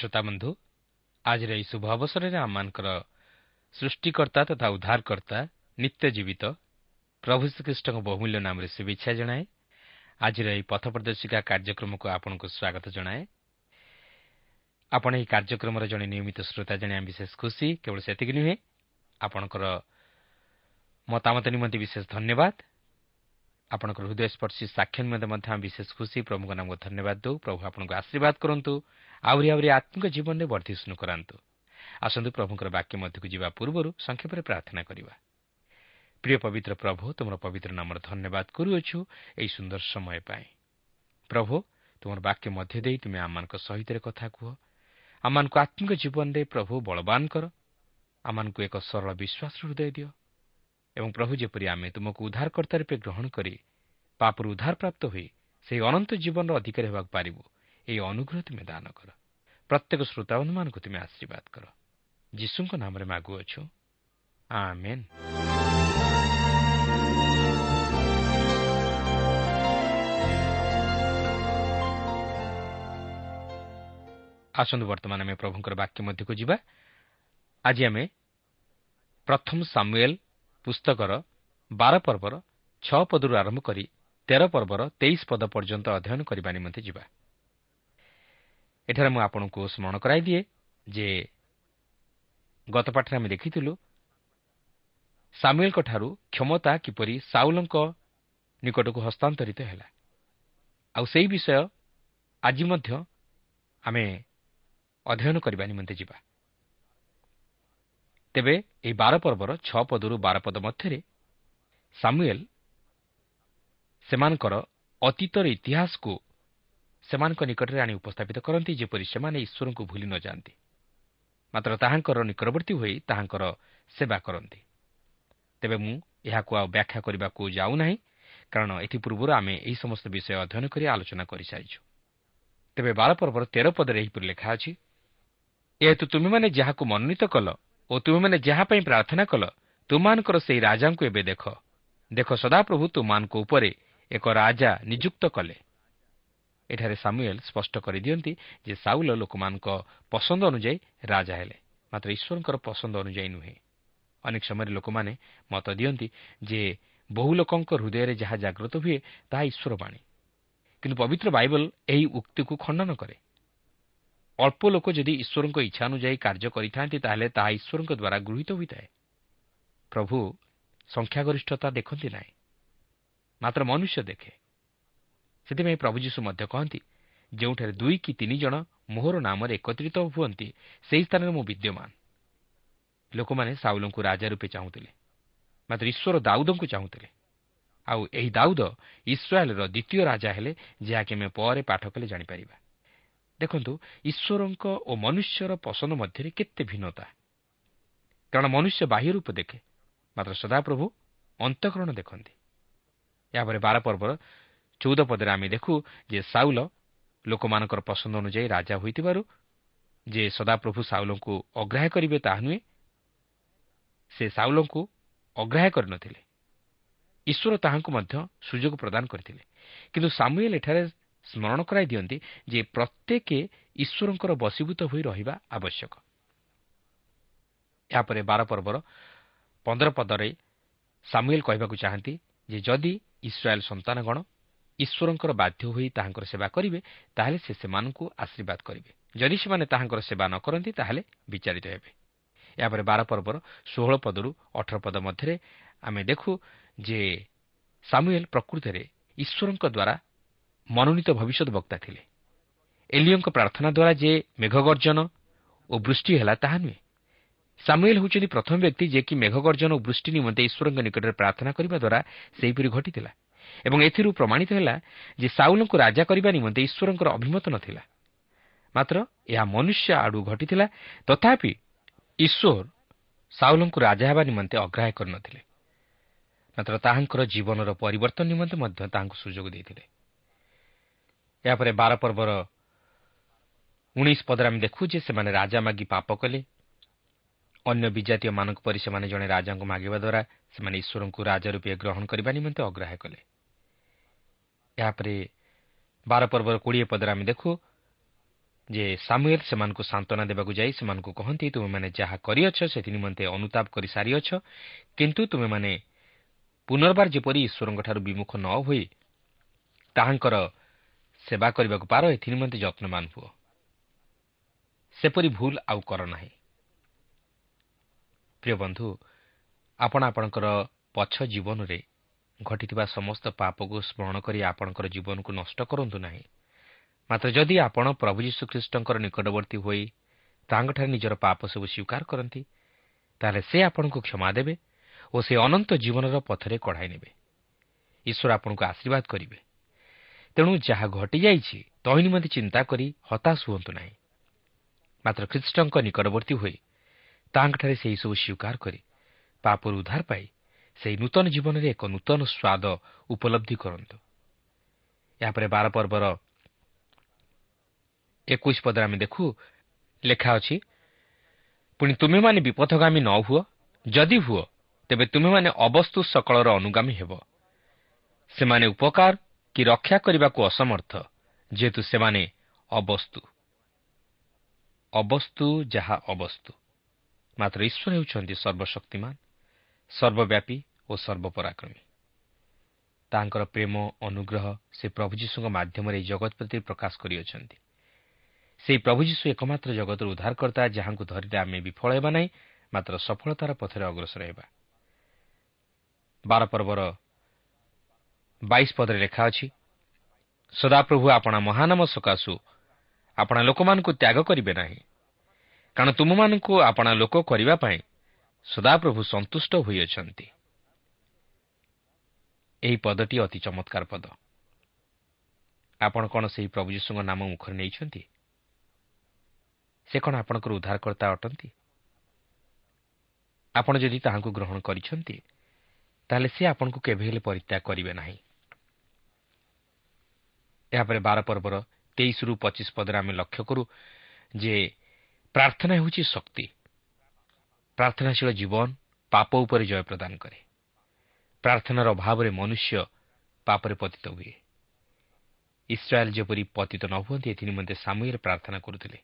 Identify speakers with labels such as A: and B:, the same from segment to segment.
A: ପ୍ରିୟ ଶ୍ରୋତା ବନ୍ଧୁ ଆଜିର ଏହି ଶୁଭ ଅବସରରେ ଆମମାନଙ୍କର ସୃଷ୍ଟିକର୍ତ୍ତା ତଥା ଉଦ୍ଧାରକର୍ତ୍ତା ନିତ୍ୟ ଜୀବିତ ପ୍ରଭୁ ଶ୍ରୀଖ୍ରୀଷ୍ଟଙ୍କ ବହୁମୂଲ୍ୟ ନାମରେ ଶୁଭେଚ୍ଛା ଜଣାଏ ଆଜିର ଏହି ପଥ ପ୍ରଦର୍ଶିକା କାର୍ଯ୍ୟକ୍ରମକୁ ଆପଣଙ୍କୁ ସ୍ୱାଗତ ଜଣାଏ ଆପଣ ଏହି କାର୍ଯ୍ୟକ୍ରମର ଜଣେ ନିୟମିତ ଶ୍ରୋତା ଜାଣିବା ବିଶେଷ ଖୁସି କେବଳ ସେତିକି ନୁହେଁ ଆପଣଙ୍କର ମତାମତ ନିମନ୍ତେ ବିଶେଷ ଧନ୍ୟବାଦ ଆପଣଙ୍କର ହୃଦୟସ୍ପର୍ଶୀ ସାକ୍ଷ୍ୟ ନିମନ୍ତେ ମଧ୍ୟ ଆମେ ବିଶେଷ ଖୁସି। ପ୍ରଭୁଙ୍କ ନାମକୁ ଧନ୍ୟବାଦ ଦେଉ। ପ୍ରଭୁ ଆପଣଙ୍କୁ ଆଶୀର୍ବାଦ କରନ୍ତୁ। ଆହୁରି ଆହୁରି ଆତ୍ମିକ ଜୀବନରେ ବର୍ଦ୍ଧିଷ୍ଣୁ କରାନ୍ତୁ। ଆସନ୍ତୁ ପ୍ରଭୁଙ୍କର ବାକ୍ୟ ମଧ୍ୟକୁ ଯିବା ପୂର୍ବରୁ ସଂକ୍ଷେପରେ ପ୍ରାର୍ଥନା କରିବା। ପ୍ରିୟ ପବିତ୍ର ପ୍ରଭୁ ତୁମର ପବିତ୍ର ନାମର ଧନ୍ୟବାଦ କରୁଅଛୁ ଏହି ସୁନ୍ଦର ସମୟ ପାଇଁ। ପ୍ରଭୁ ତୁମର ବାକ୍ୟ ମଧ୍ୟ ଦେଇ ତୁମେ ଆମମାନଙ୍କ ସହିତ କଥା କୁହ। ଆମମାନଙ୍କୁ ଆତ୍ମିକ ଜୀବନରେ ପ୍ରଭୁ ବଳବାନ କର। ଆମମାନଙ୍କୁ ଏକ ସରଳ ବିଶ୍ୱାସର ହୃଦୟ ଦିଅ। ଏବଂ ପ୍ରଭୁ ଯେପରି ଆମେ ତୁମକୁ ଉଦ୍ଧାରକର୍ତ୍ତା ରୂପେ ଗ୍ରହଣ କରି ପାପରୁ ଉଦ୍ଧାର ପ୍ରାପ୍ତ ହୋଇ ସେହି ଅନନ୍ତ ଜୀବନର ଅଧିକାରୀ ହେବାକୁ ପାରିବୁ ଏହି ଅନୁଗ୍ରହ ତୁମେ ଦାନ କର। ପ୍ରତ୍ୟେକ ଶ୍ରୋତାବନ୍ଧମାନଙ୍କୁ ତୁମେ ଆଶୀର୍ବାଦ କର। ଯୀଶୁଙ୍କ ନାମରେ ମାଗୁଅଛୁ ଆମେନ୍। ଆସନ୍ତୁ ବର୍ତ୍ତମାନ ଆମେ ପ୍ରଭୁଙ୍କର ବାକ୍ୟ ମଧ୍ୟକୁ ଯିବା। ଆଜି ଆମେ ପ୍ରଥମ ସାମୁଏଲ ପୁସ୍ତକର ବାର ପର୍ବର ଛଅ ପଦରୁ ଆରମ୍ଭ କରି ତେର ପର୍ବର ତେଇଶ ପଦ ପର୍ଯ୍ୟନ୍ତ ଅଧ୍ୟୟନ କରିବା ନିମନ୍ତେ ଯିବା। ଏଠାରେ ମୁଁ ଆପଣଙ୍କୁ ସ୍ମରଣ କରାଇଦିଏ ଯେ ଗତ ପାଠରେ ଆମେ ଦେଖିଥିଲୁ ସାମୁଏଲଙ୍କଠାରୁ କ୍ଷମତା କିପରି ସାଉଲଙ୍କ ନିକଟକୁ ହସ୍ତାନ୍ତରିତ ହେଲା। ଆଉ ସେହି ବିଷୟ ଆଜି ମଧ୍ୟ ଆମେ ଅଧ୍ୟୟନ କରିବା ନିମନ୍ତେ ଯିବା। ତେବେ ଏହି ବାର ପର୍ବର ଛଅ ପଦରୁ ବାର ପଦ ମଧ୍ୟରେ ସାମୁଏଲ ସେମାନଙ୍କର ଅତୀତର ଇତିହାସକୁ ସେମାନଙ୍କ ନିକଟରେ ଆଣି ଉପସ୍ଥାପିତ କରନ୍ତି ଯେପରି ସେମାନେ ଈଶ୍ୱରଙ୍କୁ ଭୁଲି ନ ଯାଆନ୍ତି। ମାତ୍ର ତାହାଙ୍କର ନିକଟବର୍ତ୍ତୀ ହୋଇ ତାହାଙ୍କର ସେବା କରନ୍ତି। ତେବେ ମୁଁ ଏହାକୁ ଆଉ ବ୍ୟାଖ୍ୟା କରିବାକୁ ଯାଉନାହିଁ କାରଣ ଏଥିପୂର୍ବରୁ ଆମେ ଏହି ସମସ୍ତ ବିଷୟ ଅଧ୍ୟୟନ କରି ଆଲୋଚନା କରିସାରିଛୁ। ତେବେ ବାର ପର୍ବର ତେର ପଦରେ ଏହିପରି ଲେଖା ଅଛି ଏହେତୁ ତୁମେମାନେ ଯାହାକୁ ମନୋନୀତ କଲ ଓ ତୁମେମାନେ ଯାହା ପାଇଁ ପ୍ରାର୍ଥନା କଲ ତୁମମାନଙ୍କର ସେହି ରାଜାଙ୍କୁ ଏବେ ଦେଖ। ଦେଖ ସଦାପ୍ରଭୁ ତୁମମାନଙ୍କ ଉପରେ ଏକ ରାଜା ନିଯୁକ୍ତ କଲେ। ଏଠାରେ ସାମୁଏଲ ସ୍ପଷ୍ଟ କରିଦିଅନ୍ତି ଯେ ସାଉଲ ଲୋକମାନଙ୍କ ପସନ୍ଦ ଅନୁଯାୟୀ ରାଜା ହେଲେ ମାତ୍ର ଈଶ୍ୱରଙ୍କର ପସନ୍ଦ ଅନୁଯାୟୀ ନୁହେଁ। ଅନେକ ସମୟରେ ଲୋକମାନେ ମତ ଦିଅନ୍ତି ଯେ ବହୁ ଲୋକଙ୍କ ହୃଦୟରେ ଯାହା ଜାଗ୍ରତ ହୁଏ ତାହା ଈଶ୍ୱର ବାଣୀ କିନ୍ତୁ ପବିତ୍ର ବାଇବଲ ଏହି ଉକ୍ତିକୁ ଖଣ୍ଡନ କରେ। ଅଳ୍ପ ଲୋକ ଯଦି ଈଶ୍ୱରଙ୍କ ଇଚ୍ଛା ଅନୁଯାୟୀ କାର୍ଯ୍ୟ କରିଥାନ୍ତି ତାହେଲେ ତାହା ଈଶ୍ୱରଙ୍କ ଦ୍ୱାରା ଗୃହୀତ ହୋଇଥାଏ। ପ୍ରଭୁ ସଂଖ୍ୟାଗରିଷ୍ଠତା ଦେଖନ୍ତି ନାହିଁ। ମାତ୍ର ମନୁଷ୍ୟ ଦେଖେ। ସେଥିପାଇଁ ପ୍ରଭୁ ଯୀଶୁ ମଧ୍ୟ କହନ୍ତି ଯେଉଁଠାରେ ଦୁଇ କି ତିନି ଜଣ ମୋହର ନାମରେ ଏକତ୍ରିତ ହୁଅନ୍ତି ସେହି ସ୍ଥାନରେ ମୁଁ ବିଦ୍ୟମାନ। ଲୋକମାନେ ସାଉଲଙ୍କୁ ରାଜା ରୂପେ ଚାହୁଁଥିଲେ ମାତ୍ର ଈଶ୍ୱର ଦାଉଦଙ୍କୁ ଚାହୁଁଥିଲେ। ଆଉ ଏହି ଦାଉଦ ଇସ୍ରାଏଲ୍ର ଦ୍ୱିତୀୟ ରାଜା ହେଲେ ଯାହାକି ଆମେ ପରେ ପାଠ କଲେ ଜାଣିପାରିବା। ଦେଖନ୍ତୁ ଈଶ୍ୱରଙ୍କ ଓ ମନୁଷ୍ୟର ପସନ୍ଦ ମଧ୍ୟରେ କେତେ ଭିନ୍ନତା। କାରଣ ମନୁଷ୍ୟ ବାହ୍ୟ ରୂପ ଦେଖେ ମାତ୍ର ସଦାପ୍ରଭୁ ଅନ୍ତଃକରଣ ଦେଖନ୍ତି। ଏହାପରେ ବାର ପର୍ବର ଚଉଦ ପଦରେ ଆମେ ଦେଖୁ ଯେ ସାଉଲ ଲୋକମାନଙ୍କର ପସନ୍ଦ ଅନୁଯାୟୀ ରାଜା ହୋଇଥିବାରୁ ଯେ ସଦାପ୍ରଭୁ ସାଉଲଙ୍କୁ ଅଗ୍ରାହ୍ୟ କରିବେ ତାହା ନୁହେଁ ସେ ସାଉଲଙ୍କୁ ଅଗ୍ରାହ୍ୟ କରିନଥିଲେ। ଈଶ୍ୱର ତାହାଙ୍କୁ ମଧ୍ୟ ସୁଯୋଗ ପ୍ରଦାନ କରିଥିଲେ। କିନ୍ତୁ ସାମୁଏଲ ଏଠାରେ ସ୍ମରଣ କରାଇ ଦିଅନ୍ତି ଯେ ପ୍ରତ୍ୟେକ ଈଶ୍ୱରଙ୍କର ବଶୀଭୂତ ହୋଇ ରହିବା ଆବଶ୍ୟକ। ଏହାପରେ ବାର ପର୍ବର ପନ୍ଦର ପଦରେ ସାମୁଏଲ କହିବାକୁ ଚାହାନ୍ତି ଯେ ଯଦି ଇସ୍ରାଏଲ୍ ସନ୍ତାନଗଣ ଈଶ୍ୱରଙ୍କର ବାଧ୍ୟ ହୋଇ ତାହାଙ୍କର ସେବା କରିବେ ତାହେଲେ ସେ ସେମାନଙ୍କୁ ଆଶୀର୍ବାଦ କରିବେ। ଯଦି ସେମାନେ ତାହାଙ୍କର ସେବା ନ କରନ୍ତି ତାହେଲେ ବିଚାରିତ ହେବେ। ଏହାପରେ ବାର ପର୍ବର ଷୋହଳ ପଦରୁ ଅଠର ପଦ ମଧ୍ୟରେ ଆମେ ଦେଖୁ ଯେ ସାମୁଏଲ ପ୍ରକୃତରେ ଈଶ୍ୱରଙ୍କ ଦ୍ୱାରା ମନୋନୀତ ଭବିଷ୍ୟତ ବକ୍ତା ଥିଲେ। ଏଲିଓଙ୍କ ପ୍ରାର୍ଥନା ଦ୍ୱାରା ଯେ ମେଘଗର୍ଜନ ଓ ବୃଷ୍ଟି ହେଲା ତାହା ନୁହେଁ। ସାମୁଏଲ ହେଉଛନ୍ତି ପ୍ରଥମ ବ୍ୟକ୍ତି ଯିଏକି ମେଘଗର୍ଜନ ଓ ବୃଷ୍ଟି ନିମନ୍ତେ ଈଶ୍ୱରଙ୍କ ନିକଟରେ ପ୍ରାର୍ଥନା କରିବା ଦ୍ୱାରା ସେହିପରି ଘଟିଥିଲା। ଏବଂ ଏଥିରୁ ପ୍ରମାଣିତ ହେଲା ଯେ ସାଉଲଙ୍କୁ ରାଜା କରିବା ନିମନ୍ତେ ଈଶ୍ୱରଙ୍କର ଅଭିମତ ନଥିଲା। ମାତ୍ର ଏହା ମନୁଷ୍ୟ ଆଡ଼ୁ ଘଟିଥିଲା ତଥାପି ଈଶ୍ୱର ସାଉଲଙ୍କୁ ରାଜା ହେବା ନିମନ୍ତେ ଅଗ୍ରାହ୍ୟ କରିନଥିଲେ। ମାତ୍ର ତାହାଙ୍କର ଜୀବନର ପରିବର୍ତ୍ତନ ନିମନ୍ତେ ମଧ୍ୟ ତାହାଙ୍କୁ ସୁଯୋଗ ଦେଇଥିଲେ। ଏହାପରେ ବାର ପର୍ବର ଉଣେଇଶ ପଦରେ ଆମେ ଦେଖୁ ଯେ ସେମାନେ ରାଜା ମାଗି ପାପ କଲେ। ଅନ୍ୟ ବିଜାତୀୟମାନଙ୍କ ପରି ସେମାନେ ଜଣେ ରାଜାଙ୍କୁ ମାଗିବା ଦ୍ୱାରା ସେମାନେ ଈଶ୍ୱରଙ୍କୁ ରାଜା ରୂପେ ଗ୍ରହଣ କରିବା ନିମନ୍ତେ ଅଗ୍ରାହ୍ୟ କଲେ। ଏହାପରେ ବାର ପର୍ବର କୋଡ଼ିଏ ପଦରେ ଆମେ ଦେଖୁ ଯେ ସାମୁଏଲ ସେମାନଙ୍କୁ ସାନ୍ତ୍ୱନା ଦେବାକୁ ଯାଇ ସେମାନଙ୍କୁ କହନ୍ତି ତୁମେମାନେ ଯାହା କରିଅଛ ସେଥି ନିମନ୍ତେ ଅନୁତାପ କରି ସାରିଅଛ। କିନ୍ତୁ ତୁମେମାନେ ପୁନର୍ବାର ଯେପରି ଈଶ୍ୱରଙ୍କଠାରୁ ବିମୁଖ ନ ହୋଇ ତାହାଙ୍କର ସେବା କରିବାକୁ ପାର ଏଥି ନିମନ୍ତେ ଯତ୍ନବାନ ହୁଅ। ସେପରି ଭୁଲ ଆଉ କର ନାହିଁ। ପ୍ରିୟ ବନ୍ଧୁ ଆପଣ ଆପଣଙ୍କର ପଛ ଜୀବନରେ ଘଟିଥିବା ସମସ୍ତ ପାପକୁ ସ୍ମରଣ କରି ଆପଣଙ୍କର ଜୀବନକୁ ନଷ୍ଟ କରନ୍ତୁ ନାହିଁ। ମାତ୍ର ଯଦି ଆପଣ ପ୍ରଭୁ ଯୀଶୁଖ୍ରୀଷ୍ଟଙ୍କର ନିକଟବର୍ତ୍ତୀ ହୋଇ ତାଙ୍କଠାରେ ନିଜର ପାପ ସବୁ ସ୍ୱୀକାର କରନ୍ତି ତାହେଲେ ସେ ଆପଣଙ୍କୁ କ୍ଷମା ଦେବେ ଓ ସେ ଅନନ୍ତ ଜୀବନର ପଥରେ କଢ଼ାଇ ନେବେ। ଈଶ୍ୱର ଆପଣଙ୍କୁ ଆଶୀର୍ବାଦ କରିବେ। ତେଣୁ ଯାହା ଘଟିଯାଇଛି ତହି ନିମନ୍ତେ ଚିନ୍ତା କରି ହତାଶ ହୁଅନ୍ତୁ ନାହିଁ। ମାତ୍ର ଖ୍ରୀଷ୍ଟଙ୍କ ନିକଟବର୍ତ୍ତୀ ହୋଇ ତାଙ୍କଠାରେ ସେହିସବୁ ସ୍ୱୀକାର କରି ପାପରୁ ଉଦ୍ଧାର ପାଇ ସେହି ନୂତନ ଜୀବନରେ ଏକ ନୂତନ ସ୍ୱାଦ ଉପଲବ୍ଧି କରନ୍ତୁ। ଏହାପରେ ବାର ପର୍ବର ଏକୋଇଶ ପଦରେ ଆମେ ଦେଖୁ ଲେଖା ଅଛି ପୁଣି ତୁମେମାନେ ବିପଥଗାମୀ ନ ହୁଅ ଯଦି ହୁଅ ତେବେ ତୁମେମାନେ ଅବସ୍ତୁ ସକଳର ଅନୁଗାମୀ ହେବ। ସେମାନେ ଉପକାର କି ରକ୍ଷା କରିବାକୁ ଅସମର୍ଥ ଯେହେତୁ ସେମାନେ ଅବସ୍ତୁ। ଅବସ୍ତୁ ଯାହା ଅବସ୍ତୁ। ମାତ୍ର ଈଶ୍ୱର ହେଉଛନ୍ତି ସର୍ବଶକ୍ତିମାନ ସର୍ବବ୍ୟାପୀ ଓ ସର୍ବପରାକ୍ରମୀ। ତାଙ୍କର ପ୍ରେମ ଅନୁଗ୍ରହ ସେ ପ୍ରଭୁ ଯୀଶୁଙ୍କ ମାଧ୍ୟମରେ ଏହି ଜଗତ ପ୍ରତି ପ୍ରକାଶ କରିଅଛନ୍ତି। ସେହି ପ୍ରଭୁ ଯୀଶୁ ଏକମାତ୍ର ଜଗତର ଉଦ୍ଧାରକର୍ତ୍ତା ଯାହାଙ୍କୁ ଧରିଲେ ଆମେ ବିଫଳ ହେବା ନାହିଁ ମାତ୍ର ସଫଳତାର ପଥରେ ଅଗ୍ରସର ହେବା। ବାର ପର୍ବର ବାଇଶ ପଦରେ ଲେଖା ଅଛି ସଦାପ୍ରଭୁ ଆପଣା ମହାନାମ ସକାଶୁ ଆପଣା ଲୋକମାନଙ୍କୁ ତ୍ୟାଗ କରିବେ ନାହିଁ। କାରଣ ତୁମମାନଙ୍କୁ ଆପଣା ଲୋକ କରିବା ପାଇଁ ସଦାପ୍ରଭୁ ସନ୍ତୁଷ୍ଟ ହୋଇଅଛନ୍ତି। ଏହି ପଦଟି ଅତି ଚମତ୍କାର ପଦ। ଆପଣ କ'ଣ ସେହି ପ୍ରଭୁ ଯୀଶୁଙ୍କ ନାମ ମୁଖରେ ନେଇଛନ୍ତି? ସେ କ'ଣ ଆପଣଙ୍କର ଉଦ୍ଧାରକର୍ତ୍ତା ଅଟନ୍ତି? ଆପଣ ଯଦି ତାହାଙ୍କୁ ଗ୍ରହଣ କରିଛନ୍ତି ତାହେଲେ ସେ ଆପଣଙ୍କୁ କେବେ ହେଲେ ପରିତ୍ୟାଗ କରିବେ ନାହିଁ। ଏହାପରେ ବାର ପର୍ବର ତେଇଶରୁ ପଚିଶ ପଦରେ ଆମେ ଲକ୍ଷ୍ୟ କରୁ ଯେ ପ୍ରାର୍ଥନା ହେଉଛି ଶକ୍ତି। ପ୍ରାର୍ଥନାଶୀଳ ଜୀବନ ପାପ ଉପରେ ଜୟ ପ୍ରଦାନ କରେ। ପ୍ରାର୍ଥନାର ଅଭାବରେ ମନୁଷ୍ୟ ପାପରେ ପତିତ ହୁଏ। ଇସ୍ରାଏଲ୍ ଯେପରି ପତିତ ନ ହୁଅନ୍ତି ଏଥି ନିମନ୍ତେ ସାମୁଏଲ ପ୍ରାର୍ଥନା କରୁଥିଲେ।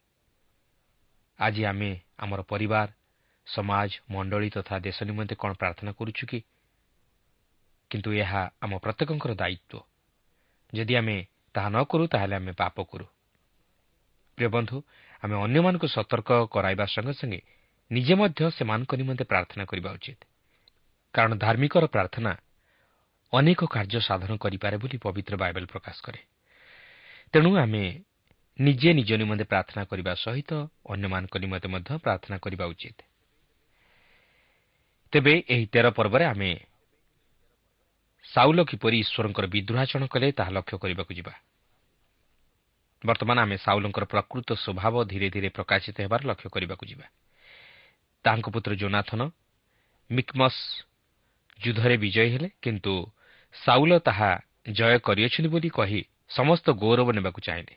A: ଆଜି ଆମେ ଆମର ପରିବାର ସମାଜ ମଣ୍ଡଳୀ ତଥା ଦେଶ ନିମନ୍ତେ କ'ଣ ପ୍ରାର୍ଥନା କରୁଛୁ କି? କିନ୍ତୁ ଏହା ଆମ ପ୍ରତ୍ୟେକଙ୍କର ଦାୟିତ୍ୱ। ଯଦି ଆମେ ତାହା ନ କରୁ ତାହେଲେ ଆମେ ପାପ କରୁ। ପ୍ରିୟ ବନ୍ଧୁ ଆମେ ଅନ୍ୟମାନଙ୍କୁ ସତର୍କ କରାଇବା ସଙ୍ଗେ ସଙ୍ଗେ ନିଜେ ମଧ୍ୟ ସେମାନଙ୍କ ନିମନ୍ତେ ପ୍ରାର୍ଥନା କରିବା ଉଚିତ। କାରଣ ଧାର୍ମିକର ପ୍ରାର୍ଥନା ଅନେକ କାର୍ଯ୍ୟ ସାଧନ କରିପାରେ ବୋଲି ପବିତ୍ର ବାଇବେଲ ପ୍ରକାଶ କରେ। ତେଣୁ ଆମେ ନିଜେ ନିଜ ନିମନ୍ତେ ପ୍ରାର୍ଥନା କରିବା ସହିତ ଅନ୍ୟମାନଙ୍କ ନିମନ୍ତେ ମଧ୍ୟ ପ୍ରାର୍ଥନା କରିବା ଉଚିତ। ତେବେ ଏହି ତେର ପର୍ବରେ ଆମେ ସାଉଲ କିପରି ଈଶ୍ୱରଙ୍କର ବିଦ୍ରୋହାଚରଣ କଲେ ତାହା ଲକ୍ଷ୍ୟ କରିବାକୁ ଯିବା। ବର୍ତ୍ତମାନ ଆମେ ସାଉଲଙ୍କର ପ୍ରକୃତ ସ୍ୱଭାବ ଧୀରେ ଧୀରେ ପ୍ରକାଶିତ ହେବାର ଲକ୍ଷ୍ୟ କରିବାକୁ ଯିବା। ତାଙ୍କ ପୁତ୍ର ଜୋନାଥନ ମିକ୍ମସ୍ ଯୁଦ୍ଧରେ ବିଜୟୀ ହେଲେ କିନ୍ତୁ ସାଉଲ ତାହା ଜୟ କରିଅଛନ୍ତି ବୋଲି କହି ସମସ୍ତ ଗୌରବ ନେବାକୁ ଚାହିଁଲେ।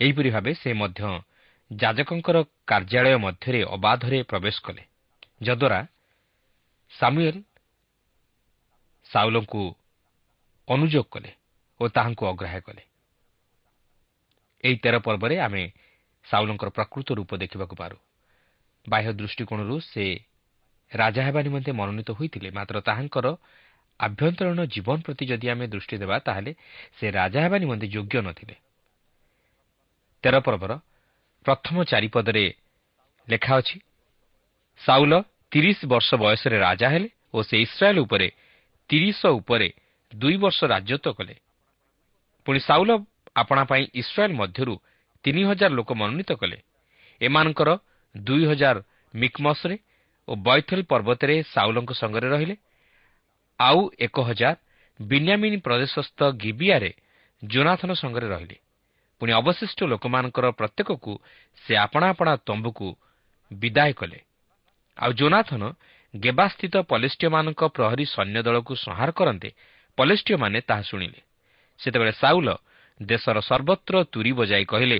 A: ଏହିପରି ଭାବେ ସେ ମଧ୍ୟ ଯାଜକଙ୍କର କାର୍ଯ୍ୟାଳୟ ମଧ୍ୟରେ ଅବାଧରେ ପ୍ରବେଶ କଲେ ଯଦ୍ୱାରା ସାମୁଏଲ ସାଉଲଙ୍କୁ ଅନୁଯୋଗ କଲେ ଓ ତାହାଙ୍କୁ ଅଗ୍ରାହ୍ୟ କଲେ। ଏହି ତେର ପର୍ବରେ ଆମେ ସାଉଲଙ୍କର ପ୍ରକୃତ ରୂପ ଦେଖିବାକୁ ପାରୁ। ବାହ୍ୟ ଦୃଷ୍ଟିକୋଣରୁ ସେ ରାଜା ହେବା ନିମନ୍ତେ ମନୋନୀତ ହୋଇଥିଲେ। ମାତ୍ର ତାହାଙ୍କର ଆଭ୍ୟନ୍ତରୀଣ ଜୀବନ ପ୍ରତି ଯଦି ଆମେ ଦୃଷ୍ଟି ଦେବା ତାହେଲେ ସେ ରାଜା ହେବା ନିମନ୍ତେ ଯୋଗ୍ୟ ନଥିଲେ। ତେର ପର୍ବର ପ୍ରଥମ ଚାରିପଦରେ ଲେଖା ଅଛି ସାଉଲ ତିରିଶ ବର୍ଷ ବୟସରେ ରାଜା ହେଲେ ଓ ସେ ଇସ୍ରାଏଲ୍ ଉପରେ ତିରିଶ ଉପରେ ଦୁଇ ବର୍ଷ ରାଜତ୍ୱ କଲେ। ପୁଣି ସାଉଲ ଆପଣା ପାଇଁ ଇସ୍ରାଏଲ୍ ମଧ୍ୟରୁ ତିନି ହଜାର ଲୋକ ମନୋନୀତ କଲେ। ଏମାନଙ୍କର ଦୁଇ ହଜାର ମିକ୍ମସ୍ରେ ଓ ବୈଥଲ ପର୍ବତରେ ସାଉଲଙ୍କ ସଙ୍ଗରେ ରହିଲେ। ଆଉ ଏକ ହଜାର ବିନ୍ୟାମିନ୍ ପ୍ରଦେଶସ୍ଥ ଗିବିଆରେ ଜୋନାଥନ ସଙ୍ଗରେ ରହିଲେ। ପୁଣି ଅବଶିଷ୍ଟ ଲୋକମାନଙ୍କର ପ୍ରତ୍ୟେକକୁ ସେ ଆପଣା ଆପଣା ତମ୍ବୁକୁ ବିଦାୟ କଲେ। ଆଉ ଜୋନାଥନ ଗେବାସ୍ଥିତ ପଲେଷ୍ଟିୟମାନଙ୍କ ପ୍ରହରୀ ସୈନ୍ୟ ଦଳକୁ ସଂହାର କରନ୍ତେ ପଲେଷ୍ଟିୟମାନେ ତାହା ଶୁଣିଲେ। ସେତେବେଳେ ସାଉଲ ଦେଶର ସର୍ବତ୍ର ତୁରି ବଜାଇ କହିଲେ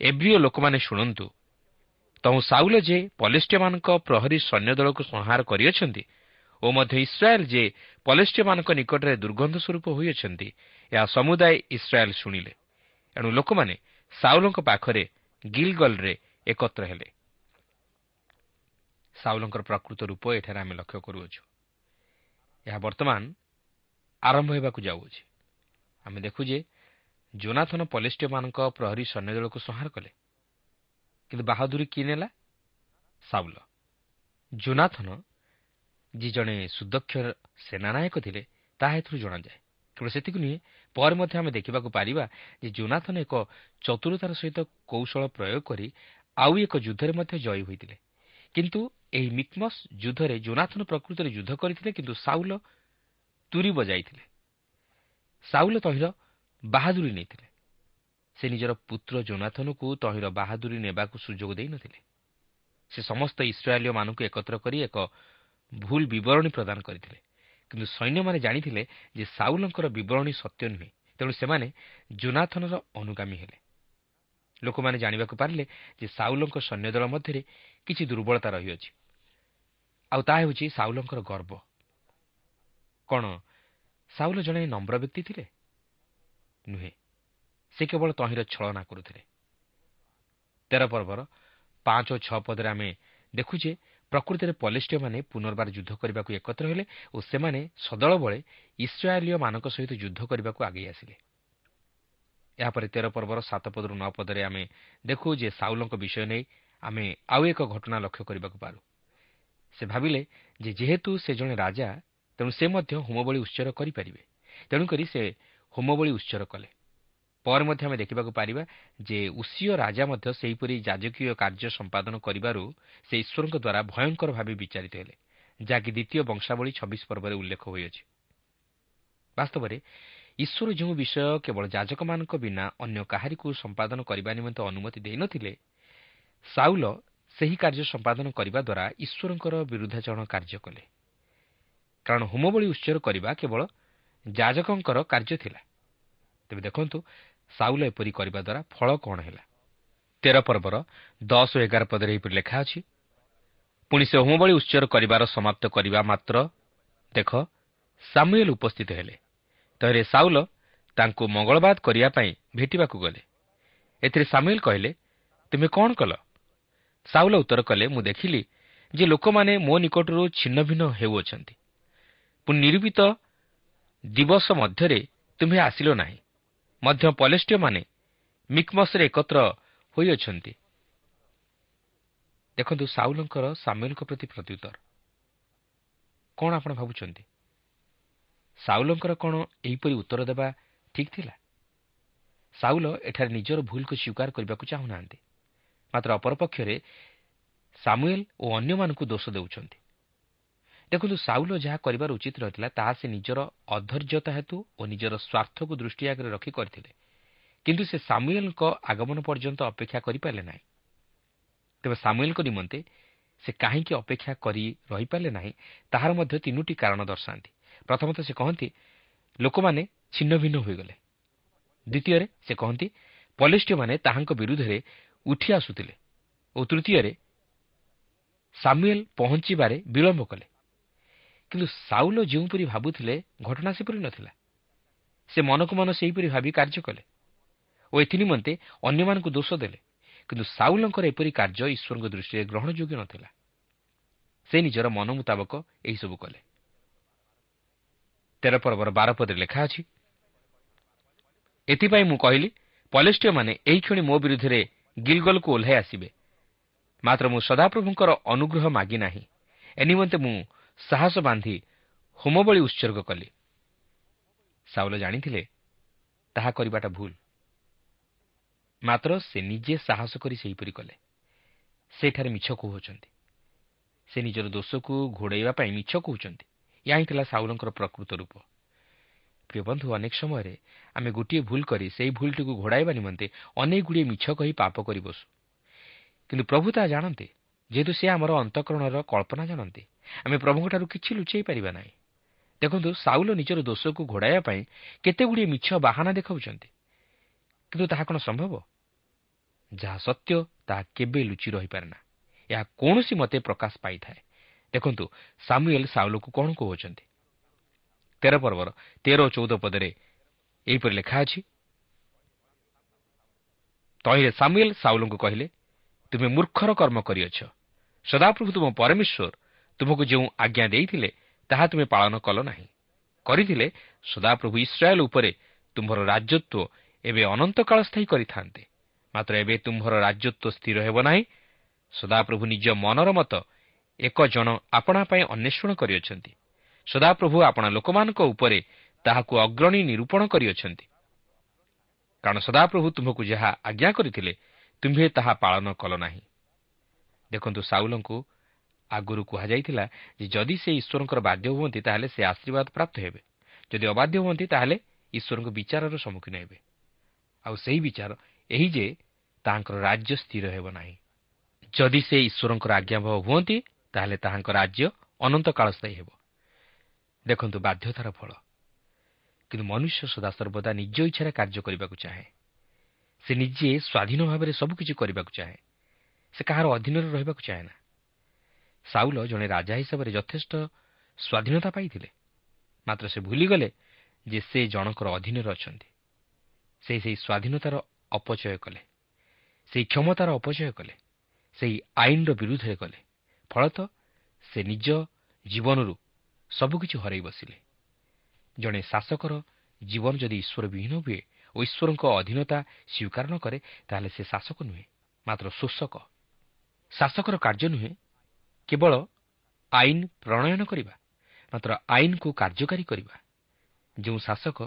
A: ଏବ୍ରିଓ ଲୋକମାନେ ଶୁଣନ୍ତୁ ତହୁ ସାଉଲ ଯେ ପଲେଷ୍ଟିୟମାନଙ୍କ ପ୍ରହରୀ ସୈନ୍ୟ ଦଳକୁ ସଂହାର କରିଅଛନ୍ତି ଓ ମଧ୍ୟ ଇସ୍ରାଏଲ୍ ଯେ ପଲେଷ୍ଟିୟମାନଙ୍କ ନିକଟରେ ଦୁର୍ଗନ୍ଧ ସ୍ୱରୂପ ହୋଇଅଛନ୍ତି ଏହା ସମୁଦାୟ ଇସ୍ରାଏଲ୍ ଶୁଣିଲେ। ଏଣୁ ଲୋକମାନେ ସାଉଲଙ୍କ ପାଖରେ ଗିଲଗଲରେ ଏକତ୍ର ହେଲେ। ସାଉଲଙ୍କର ପ୍ରକୃତ ରୂପ ଏଠାରେ ଆମେ ଲକ୍ଷ୍ୟ କରୁଅଛୁ। ଏହା ବର୍ତ୍ତମାନ ଆରମ୍ଭ ହେବାକୁ ଯାଉଅଛି। ଆମେ ଦେଖୁ ଯେ ଜୋନାଥନ ପଲେଷ୍ଟିୟମାନଙ୍କ ପ୍ରହରୀ ସୈନ୍ୟ ଦଳକୁ ସଂହାର କଲେ। କିନ୍ତୁ ବାହାଦୁରୀ କିଏ ନେଲା? ସାଉଲ। ଜୋନାଥନ ଯିଏ ଜଣେ ସୁଦକ୍ଷ ସେନାନାୟକ ଥିଲେ ତାହା ଏଥିରୁ ଜଣାଯାଏ। କେବଳ ସେତିକି ନୁହେଁ ପରେ ମଧ୍ୟ ଆମେ ଦେଖିବାକୁ ପାରିବା ଯେ ଜୋନାଥନ ଏକ ଚତୁରତାର ସହିତ କୌଶଳ ପ୍ରୟୋଗ କରି ଆଉ ଏକ ଯୁଦ୍ଧରେ ମଧ୍ୟ ଜୟୀ ହୋଇଥିଲେ। କିନ୍ତୁ ଏହି ମିକ୍ମସ୍ ଯୁଦ୍ଧରେ ଜୋନାଥନ ପ୍ରକୃତରେ ଯୁଦ୍ଧ କରିଥିଲେ କିନ୍ତୁ ସାଉଲ ତୁରି ବଜାଇଥିଲେ ସାଉଲ ତହିଁର ବାହାଦୁରୀ ନେଇଥିଲେ। ସେ ନିଜର ପୁତ୍ର ଜୋନାଥନକୁ ତହିଁର ବାହାଦୁରୀ ନେବାକୁ ସୁଯୋଗ ଦେଇନଥିଲେ ସେ ସମସ୍ତ ଇସ୍ରାଏଲୀୟମାନଙ୍କୁ ଏକତ୍ର କରି ଏକ ଭୁଲ ବିବରଣୀ ପ୍ରଦାନ କରିଥିଲେ। କିନ୍ତୁ ସୈନ୍ୟମାନେ ଜାଣିଥିଲେ ଯେ ସାଉଲଙ୍କର ବିବରଣୀ ସତ୍ୟ ନୁହେଁ। ତେଣୁ ସେମାନେ ଜୋନାଥନର ଅନୁଗାମୀ ହେଲେ। ଲୋକମାନେ ଜାଣିବାକୁ ପାରିଲେ ଯେ ସାଉଲଙ୍କ ସୈନ୍ୟଦଳ ମଧ୍ୟରେ କିଛି ଦୁର୍ବଳତା ରହିଅଛି। ଆଉ ତାହା ହେଉଛି ସାଉଲଙ୍କର ଗର୍ବ। କ'ଣ ସାଉଲ ଜଣେ ନମ୍ର ବ୍ୟକ୍ତି ଥିଲେ? ନୁହେଁ। ସେ କେବଳ ତହିଁର ଛଳନା କରୁଥିଲେ। ତେର ପର୍ବର ପାଞ୍ଚ ଓ ଛଅ ପଦରେ ଆମେ ଦେଖୁ ଯେ ପ୍ରକୃତିରେ ପଲେଷ୍ଟିୟମାନେ ପୁନର୍ବାର ଯୁଦ୍ଧ କରିବାକୁ ଏକତ୍ର ହେଲେ ଓ ସେମାନେ ସଦଳ ବଳେ ଇସ୍ରାଏଲୀୟମାନଙ୍କ ସହିତ ଯୁଦ୍ଧ କରିବାକୁ ଆଗେଇ ଆସିଲେ। ଏହାପରେ ତେର ପର୍ବର ସାତ ପଦରୁ ନଅ ପଦରେ ଆମେ ଦେଖୁ ଯେ ସାଉଲଙ୍କ ବିଷୟ ନେଇ ଆମେ ଆଉ ଏକ ଘଟଣା ଲକ୍ଷ୍ୟ କରିବାକୁ ପାରୁ। ସେ ଭାବିଲେ ଯେ ଯେହେତୁ ସେ ଜଣେ ରାଜା ତେଣୁ ସେ ମଧ୍ୟ ହୋମବଳି ଉତ୍ସର କରିପାରିବେ। ତେଣୁକରି ସେ ହୋମବଳି ଉତ୍ସର କଲେ। ପରେ ମଧ୍ୟ ଆମେ ଦେଖିବାକୁ ପାରିବା ଯେ ଉଷୀୟ ରାଜା ମଧ୍ୟ ସେହିପରି ଯାଜକୀୟ କାର୍ଯ୍ୟ ସମ୍ପାଦନ କରିବାରୁ ସେ ଈଶ୍ୱରଙ୍କ ଦ୍ୱାରା ଭୟଙ୍କର ଭାବେ ବିଚାରିତ ହେଲେ ଯାହାକି ଦ୍ୱିତୀୟ ବଂଶାବଳୀ ଛବିଶ ପର୍ବରେ ଉଲ୍ଲେଖ ହୋଇଅଛି। ବାସ୍ତବରେ ଈଶ୍ୱର ଯେଉଁ ବିଷୟ କେବଳ ଯାଜକମାନଙ୍କ ବିନା ଅନ୍ୟ କାହାରିକୁ ସମ୍ପାଦନ କରିବା ନିମନ୍ତେ ଅନୁମତି ଦେଇନଥିଲେ ସାଉଲ ସେହି କାର୍ଯ୍ୟ ସମ୍ପାଦନ କରିବା ଦ୍ୱାରା ଈଶ୍ୱରଙ୍କର ବିରୁଦ୍ଧାଚରଣ କାର୍ଯ୍ୟ କଲେ। କାରଣ ହୋମବଳି ଉତ୍ସର କରିବା କେବଳ ଯାଜକଙ୍କର କାର୍ଯ୍ୟ ଥିଲା। ତେବେ ଦେଖନ୍ତୁ ସାଉଲ ଏପରି କରିବା ଦ୍ୱାରା ଫଳ କ'ଣ ହେଲା। ତେର ପର୍ବର ଦଶ ଓ ଏଗାର ପଦରେ ଏହିପରି ଲେଖା ଅଛି ପୁଣି ସେ ହୋମବଳି ଉତ୍ସର କରିବାର ସମାପ୍ତ କରିବା ମାତ୍ର ଦେଖ ସାମୁଏଲ ଉପସ୍ଥିତ ହେଲେ। ତହିଁରେ ସାଉଲ ତାଙ୍କୁ ମଙ୍ଗଳବାଦ କରିବା ପାଇଁ ଭେଟିବାକୁ ଗଲେ। ଏଥିରେ ସାମୁଏଲ କହିଲେ ତୁମେ କ'ଣ କଲ? ସାଉଲ ଉତ୍ତର କଲେ ମୁଁ ଦେଖିଲି ଯେ ଲୋକମାନେ ମୋ ନିକଟରୁ ଛିନ୍ନ ଭିନ୍ନ ହେଉଅଛନ୍ତି। ପୁଣି ନିରୂପିତ ଦିବସ ମଧ୍ୟରେ ତୁମ୍ଭେ ଆସିଲ ନାହିଁ। ମଧ୍ୟ ପଲେଷ୍ଟିୟମାନେ ମିକ୍ମସରେ ଏକତ୍ର ହୋଇଅଛନ୍ତି। ଦେଖନ୍ତୁ ସାଉଲଙ୍କର ସାମୁଏଲଙ୍କ ପ୍ରତି ପ୍ରତ୍ୟୁତ୍ତର। କ'ଣ ଆପଣ ଭାବୁଛନ୍ତି? ସାଉଲଙ୍କର କ'ଣ ଏହିପରି ଉତ୍ତର ଦେବା ଠିକ୍ ଥିଲା? ସାଉଲ ଏଠାରେ ନିଜର ଭୁଲକୁ ସ୍ୱୀକାର କରିବାକୁ ଚାହୁଁନାହାନ୍ତି। ମାତ୍ର ଅପରପକ୍ଷରେ ସାମୁଏଲ ଓ ଅନ୍ୟମାନଙ୍କୁ ଦୋଷ ଦେଉଛନ୍ତି। ଦେଖନ୍ତୁ ସାଉଲ ଯାହା କରିବାର ଉଚିତ ରହିଥିଲା ତାହା ସେ ନିଜର ଅଧୈର୍ଯ୍ୟତା ହେତୁ ଓ ନିଜର ସ୍ୱାର୍ଥକୁ ଦୃଷ୍ଟି ଆଗରେ ରଖି କରିଥିଲେ। କିନ୍ତୁ ସେ ସାମୁଏଲଙ୍କ ଆଗମନ ପର୍ଯ୍ୟନ୍ତ ଅପେକ୍ଷା କରିପାରିଲେ ନାହିଁ। ତେବେ ସାମୁଏଲଙ୍କ ନିମନ୍ତେ ସେ କାହିଁକି ଅପେକ୍ଷା କରି ରହିପାରିଲେ ନାହିଁ ତାହାର ମଧ୍ୟ ତିନୋଟି କାରଣ ଦର୍ଶାନ୍ତି। ପ୍ରଥମତଃ ସେ କହନ୍ତି ଲୋକମାନେ ଛିନ୍ନ ଭିନ୍ନ ହୋଇଗଲେ। ଦ୍ୱିତୀୟରେ ସେ କହନ୍ତି ପଲିଷ୍ଟିୟମାନେ ତାହାଙ୍କ ବିରୁଦ୍ଧରେ ଉଠି ଆସୁଥିଲେ ଓ ତୃତୀୟରେ ସାମୁଏଲ ପହଞ୍ଚିବାରେ ବିଳମ୍ବ କଲେ। କିନ୍ତୁ ସାଉଲ ଯେଉଁପରି ଭାବୁଥିଲେ ଘଟଣା ସେପରି ନଥିଲା। ସେ ମନକୁ ମନ ସେହିପରି ଭାବି କାର୍ଯ୍ୟ କଲେ ଓ ଏଥିନିମନ୍ତେ ଅନ୍ୟମାନଙ୍କୁ ଦୋଷ ଦେଲେ। କିନ୍ତୁ ସାଉଲଙ୍କର ଏପରି କାର୍ଯ୍ୟ ଈଶ୍ୱରଙ୍କ ଦୃଷ୍ଟିରେ ଗ୍ରହଣଯୋଗ୍ୟ ନଥିଲା। ସେ ନିଜର ମନ ମୁତାବକ ଏହିସବୁ କଲେ। ତେର ପର୍ବର ବାର ପଦରେ ଲେଖା ଅଛି ଏଥିପାଇଁ ମୁଁ କହିଲି ପଲେଷ୍ଟିୟମାନେ ଏହି କ୍ଷଣି ମୋ ବିରୁଦ୍ଧରେ ଗିଲଗଲକୁ ଓହ୍ଲାଇ ଆସିବେ। ମାତ୍ର ମୁଁ ସଦାପ୍ରଭୁଙ୍କର ଅନୁଗ୍ରହ ମାଗି ନାହିଁ। ଏ ନିମନ୍ତେ ମୁଁ ସାହସ ବାନ୍ଧି ହୋମବଳି ଉତ୍ସର୍ଗ କଲି। ସାଉଲ ଜାଣିଥିଲେ ତାହା କରିବାଟା ଭୁଲ। ମାତ୍ର ସେ ନିଜେ ସାହସ କରି ସେହିପରି କଲେ। ସେଠାରେ ମିଛ କହୁଅଛନ୍ତି। ସେ ନିଜର ଦୋଷକୁ ଘୋଡ଼ାଇବା ପାଇଁ ମିଛ କହୁଛନ୍ତି। ଏହା ହିଁ ଥିଲା ସାଉଲଙ୍କର ପ୍ରକୃତ ରୂପ। ପ୍ରିୟ ବନ୍ଧୁ ଅନେକ ସମୟରେ ଆମେ ଗୋଟିଏ ଭୁଲ କରି ସେହି ଭୁଲଟିକୁ ଘୋଡ଼ାଇବା ନିମନ୍ତେ ଅନେକ ଗୁଡ଼ିଏ ମିଛ କହି ପାପ କରି ବସୁ। କିନ୍ତୁ ପ୍ରଭୁ ତାହା ଜାଣନ୍ତି ଯେହେତୁ ସେ ଆମର ଅନ୍ତଃକରଣର କଳ୍ପନା ଜାଣନ୍ତି ଆମେ ପ୍ରଭୁଙ୍କଠାରୁ କିଛି ଲୁଚାଇ ପାରିବା ନାହିଁ। ଦେଖନ୍ତୁ ସାଉଲ ନିଜର ଦୋଷକୁ ଘୋଡ଼ାଇବା ପାଇଁ କେତେଗୁଡ଼ିଏ ମିଛ ବାହାନା ଦେଖାଉଛନ୍ତି। କିନ୍ତୁ ତାହା କ'ଣ ସମ୍ଭବ? ଯାହା ସତ୍ୟ ତାହା କେବେ ଲୁଚି ରହିପାରେ ନା। ଏହା କୌଣସି ମତେ ପ୍ରକାଶ ପାଇଥାଏ। ଦେଖନ୍ତୁ ସାମୁଏଲ ସାଉଲକୁ କ'ଣ କହୁଛନ୍ତି ତେର ପର୍ବର ତେର ଓ ଚଉଦ ପଦରେ ଏହିପରି ଲେଖା ଅଛି ତହିଁରେ ସାମୁଏଲ ସାଉଲଙ୍କୁ କହିଲେ ତୁମେ ମୂର୍ଖର କର୍ମ କରିଅଛ ସଦାପ୍ରଭୁ ତୁମ ପରମେଶ୍ୱର ତୁମକୁ ଯେଉଁ ଆଜ୍ଞା ଦେଇଥିଲେ ତାହା ତୁମେ ପାଳନ କଲ ନାହିଁ କରିଥିଲେ ସଦାପ୍ରଭୁ ଇସ୍ରାଏଲ ଉପରେ ତୁମ୍ଭର ରାଜତ୍ୱ ଏବେ ଅନନ୍ତକାଳ ସ୍ଥାୟୀ କରିଥାନ୍ତେ ମାତ୍ର ଏବେ ତୁମ୍ଭର ରାଜତ୍ୱ ସ୍ଥିର ହେବ ନାହିଁ ସଦାପ୍ରଭୁ ନିଜ ମନର ମତ ଏକ ଜଣ ଆପଣା ପାଇଁ ଅନ୍ୱେଷଣ କରିଅଛନ୍ତି ସଦାପ୍ରଭୁ ଆପଣା ଲୋକମାନଙ୍କ ଉପରେ ତାହାକୁ ଅଗ୍ରଣୀ ନିରୂପଣ କରିଅଛନ୍ତି। କାରଣ ସଦାପ୍ରଭୁ ତୁମ୍ଭକୁ ଯାହା ଆଜ୍ଞା କରିଥିଲେ ତୁମ୍ଭେ ତାହା ପାଳନ କଲ ନାହିଁ। ଦେଖନ୍ତୁ ସାଉଲଙ୍କୁ ଆଗରୁ କୁହାଯାଇଥିଲା ଯେ ଯଦି ସେ ଈଶ୍ୱରଙ୍କର ବାଧ୍ୟ ହୁଅନ୍ତି ତାହେଲେ ସେ ଆଶୀର୍ବାଦ ପ୍ରାପ୍ତ ହେବେ। ଯଦି ଅବାଧ୍ୟ ହୁଅନ୍ତି ତାହେଲେ ଈଶ୍ୱରଙ୍କ ବିଚାରର ସମ୍ମୁଖୀନ ହେବେ। ଆଉ ସେହି ବିଚାର ଏହି ଯେ ତାହାଙ୍କର ରାଜ୍ୟ ସ୍ଥିର ହେବ ନାହିଁ। ଯଦି ସେ ଈଶ୍ୱରଙ୍କର ଆଜ୍ଞାଭବ ହୁଅନ୍ତି ତାହେଲେ ତାହାଙ୍କ ରାଜ୍ୟ ଅନନ୍ତ କାଳ ସ୍ଥାୟୀ ହେବ। ଦେଖନ୍ତୁ ବାଧ୍ୟତାର ଫଳ। କିନ୍ତୁ ମନୁଷ୍ୟ ସଦାସର୍ବଦା ନିଜ ଇଚ୍ଛାରେ କାର୍ଯ୍ୟ କରିବାକୁ ଚାହେଁ। ସେ ନିଜେ ସ୍ୱାଧୀନ ଭାବରେ ସବୁକିଛି କରିବାକୁ ଚାହେଁ। ସେ କାହାର ଅଧୀନରେ ରହିବାକୁ ଚାହେଁ ନା। ସାଉଲ ଜଣେ ରାଜା ହିସାବରେ ଯଥେଷ୍ଟ ସ୍ୱାଧୀନତା ପାଇଥିଲେ। ମାତ୍ର ସେ ଭୁଲିଗଲେ ଯେ ସେ ଜଣଙ୍କର ଅଧୀନରେ ଅଛନ୍ତି। ସେ ସେହି ସ୍ୱାଧୀନତାର ଅପଚୟ କଲେ। ସେହି କ୍ଷମତାର ଅପଚୟ କଲେ। ସେହି ଆଇନର ବିରୁଦ୍ଧରେ କଲେ। ଫଳତଃ ସେ ନିଜ ଜୀବନରୁ ସବୁକିଛି ହରାଇ ବସିଲେ। ଜଣେ ଶାସକର ଜୀବନ ଯଦି ଈଶ୍ୱର ବିହୀନ ହୁଏ ଓ ଈଶ୍ୱରଙ୍କ ଅଧୀନତା ସ୍ୱୀକାର ନ କରେ ତାହେଲେ ସେ ଶାସକ ନୁହେଁ ମାତ୍ର ଶୋଷକ। ଶାସକର କାର୍ଯ୍ୟ ନୁହେଁ କେବଳ ଆଇନ ପ୍ରଣୟନ କରିବା ମାତ୍ର ଆଇନକୁ କାର୍ଯ୍ୟକାରୀ କରିବା। ଯେଉଁ ଶାସକ